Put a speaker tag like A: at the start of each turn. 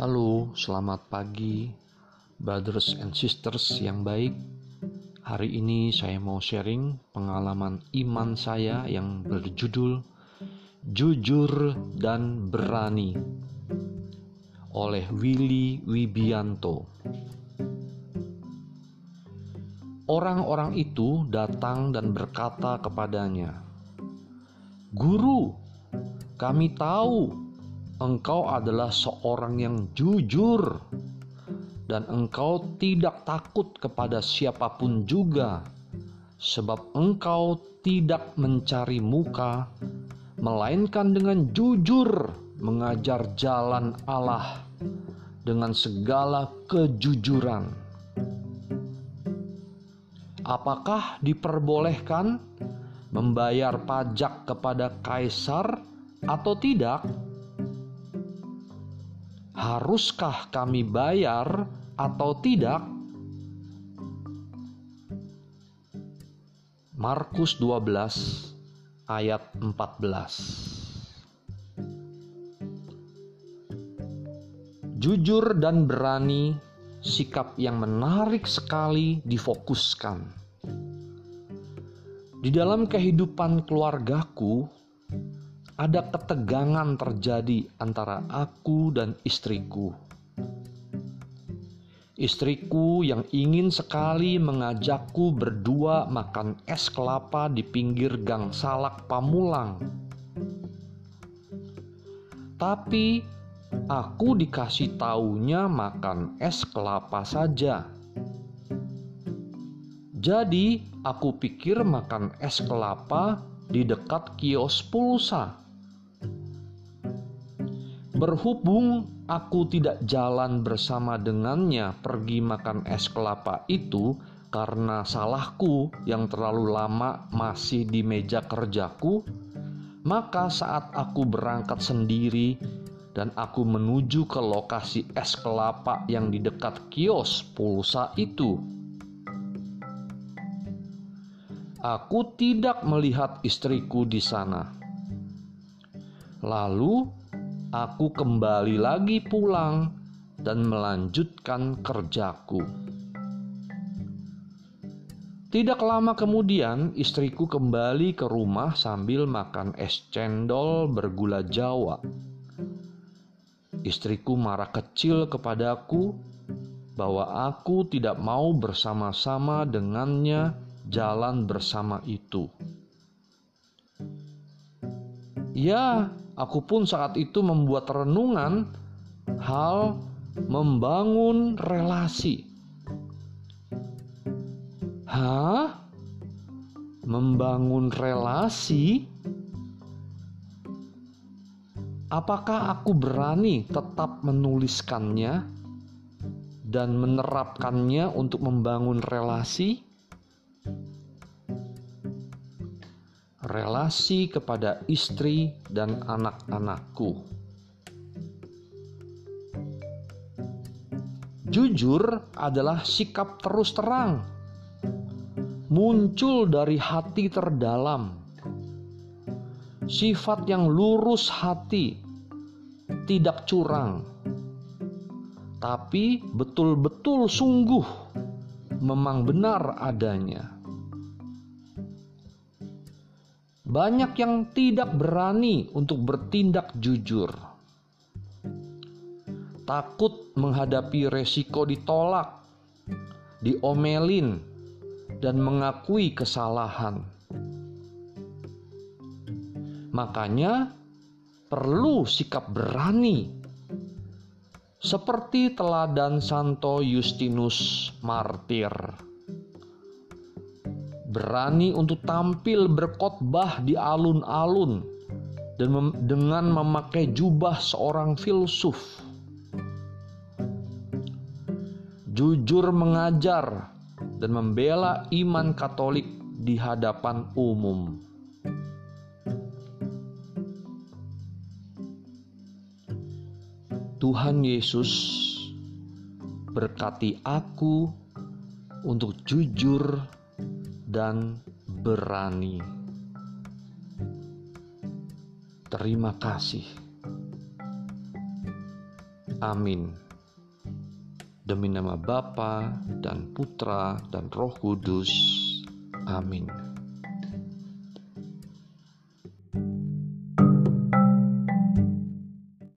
A: Halo, selamat pagi, brothers and sisters yang baik. Hari ini saya mau sharing pengalaman iman saya yang berjudul "Jujur dan Berani" oleh Willy Wibianto. Orang-orang itu datang dan berkata kepadanya, "Guru, kami tahu engkau adalah seorang yang jujur, dan engkau tidak takut kepada siapa pun juga, sebab engkau tidak mencari muka, melainkan dengan jujur mengajar jalan Allah dengan segala kejujuran." Apakah diperbolehkan membayar pajak kepada kaisar atau tidak? Haruskah kami bayar atau tidak? Markus 12 ayat 14 Jujur dan berani sikap yang menarik sekali difokuskan. Di dalam kehidupan keluargaku, ada ketegangan terjadi antara aku dan istriku. Istriku yang ingin sekali mengajakku berdua makan es kelapa di pinggir gang salak Pamulang. Tapi Aku dikasih taunya makan es kelapa saja. Jadi, aku pikir makan es kelapa di dekat kios pulsa. Berhubung aku tidak jalan bersama dengannya pergi makan es kelapa itu karena salahku yang terlalu lama masih di meja kerjaku, maka saat aku berangkat sendiri dan aku menuju ke lokasi es kelapa yang di dekat kios pulsa itu. Aku tidak melihat istriku di sana. Lalu aku kembali lagi pulang dan melanjutkan kerjaku. Tidak lama kemudian, istriku kembali ke rumah sambil makan es cendol bergula Jawa Istriku marah kecil kepadaku bahwa aku tidak mau bersama-sama dengannya jalan bersama itu. Ya, aku pun saat itu membuat renungan hal membangun relasi. Hah? Membangun relasi? Apakah aku berani tetap menuliskannya dan menerapkannya untuk membangun relasi? Relasi kepada istri dan anak-anakku. Jujur adalah sikap terus terang, muncul dari hati terdalam sifat yang lurus hati, tidak curang, tapi betul-betul sungguh memang benar adanya. Banyak yang tidak berani untuk bertindak jujur, takut menghadapi resiko ditolak, diomelin, dan mengakui kesalahan Makanya perlu sikap berani. Seperti teladan Santo Justinus Martir. Berani untuk tampil berkhotbah di alun-alun dan mem dengan memakai jubah seorang filsuf. Jujur mengajar dan membela iman Katolik di hadapan umum. Tuhan Yesus berkati aku untuk jujur dan berani. Terima kasih. Amin. Demi nama Bapa dan Putra dan Roh Kudus. Amin.